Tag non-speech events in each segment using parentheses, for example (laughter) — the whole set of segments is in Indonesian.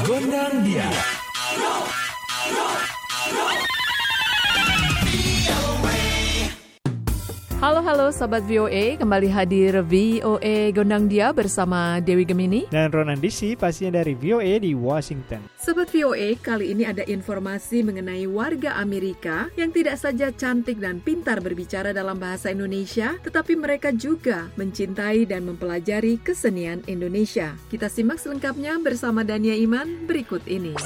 Gondang dia. Halo halo Sobat VOA, kembali hadir VOA Gondang Dia bersama Dewi Gemini. Dan Ronan DC pastinya dari VOA di Washington. Sobat VOA, kali ini ada informasi mengenai warga Amerika yang tidak saja cantik dan pintar berbicara dalam bahasa Indonesia, tetapi mereka juga mencintai dan mempelajari kesenian Indonesia. Kita simak selengkapnya bersama Dania Iman berikut ini.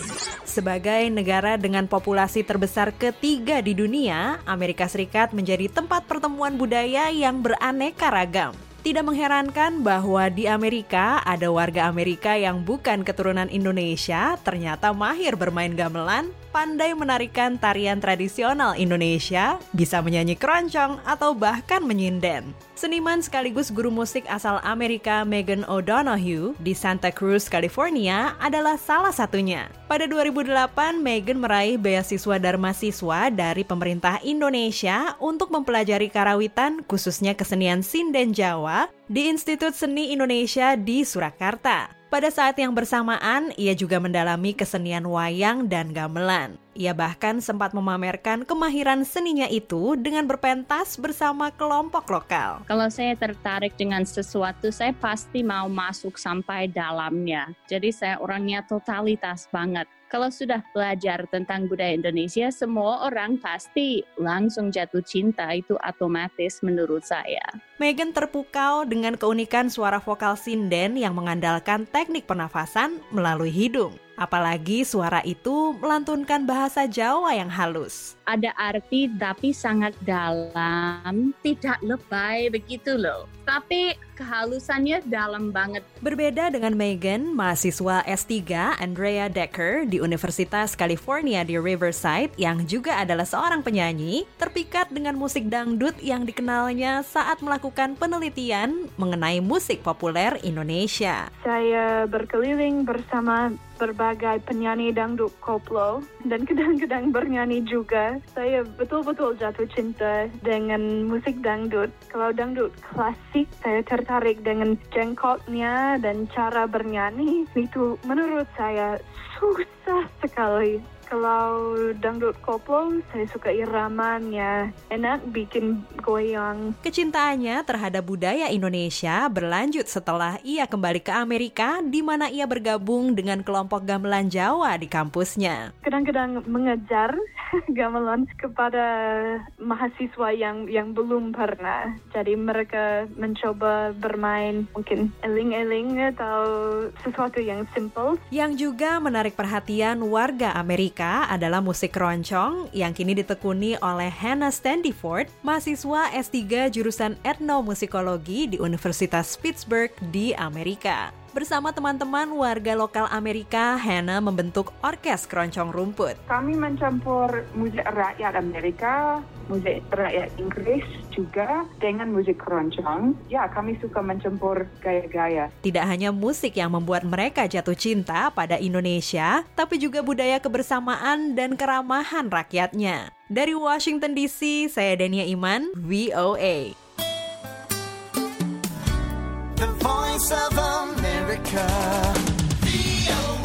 Sebagai negara dengan populasi terbesar ketiga di dunia, Amerika Serikat menjadi tempat pertemuan budaya yang beraneka ragam. Tidak mengherankan bahwa di Amerika ada warga Amerika yang bukan keturunan Indonesia ternyata mahir bermain gamelan, pandai menarikan tarian tradisional Indonesia, bisa menyanyi keroncong atau bahkan menyinden. Seniman sekaligus guru musik asal Amerika Megan O'Donoghue di Santa Cruz, California adalah salah satunya. Pada 2008, Megan meraih beasiswa Dharma Siswa dari pemerintah Indonesia untuk mempelajari karawitan khususnya kesenian sinden Jawa di Institut Seni Indonesia di Surakarta. Pada saat yang bersamaan, ia juga mendalami kesenian wayang dan gamelan. Ia bahkan sempat memamerkan kemahiran seninya itu dengan berpentas bersama kelompok lokal. Kalau saya tertarik dengan sesuatu, saya pasti mau masuk sampai dalamnya. Jadi saya orangnya totalitas banget. Kalau sudah belajar tentang budaya Indonesia, semua orang pasti langsung jatuh cinta itu otomatis menurut saya. Megan terpukau dengan keunikan suara vokal sinden yang mengandalkan teknik pernafasan melalui hidung. Apalagi suara itu melantunkan bahasa Jawa yang halus. Ada arti tapi sangat dalam, tidak lebay begitu loh. Tapi kehalusannya dalam banget. Berbeda dengan Megan, mahasiswa S3 Andrea Decker di Universitas California di Riverside yang juga adalah seorang penyanyi, terpikat dengan musik dangdut yang dikenalnya saat melakukan penelitian mengenai musik populer Indonesia. Saya berkeliling bersama berbagai penyanyi dangdut koplo dan kadang-kadang bernyanyi juga. Saya betul-betul jatuh cinta dengan musik dangdut. Kalau dangdut klasik, saya tertarik dengan jengkotnya dan cara bernyanyi. Itu menurut saya susah sekali. Kalau dangdut koplo, saya suka iramanya. Enak bikin goyang. Kecintaannya terhadap budaya Indonesia berlanjut setelah ia kembali ke Amerika di mana ia bergabung dengan kelompok gamelan Jawa di kampusnya. Kadang-kadang mengejar (laughs) gamelan kepada mahasiswa yang yang belum pernah. Jadi mereka mencoba bermain mungkin eling-eling atau sesuatu yang simple. Yang juga menarik perhatian warga Amerika adalah musik keroncong yang kini ditekuni oleh Hannah Standiford, mahasiswa S3 jurusan etnomusikologi di Universitas Pittsburgh di Amerika. Bersama teman-teman warga lokal Amerika, Hannah membentuk orkes keroncong rumput. Kami mencampur musik rakyat Amerika, musik rakyat Inggris juga dengan musik keroncong. Ya, kami suka mencampur gaya-gaya. Tidak hanya musik yang membuat mereka jatuh cinta pada Indonesia, tapi juga budaya kebersamaan dan keramahan rakyatnya. Dari Washington DC, saya Dania Iman, VOA. The Voice of America. VOA.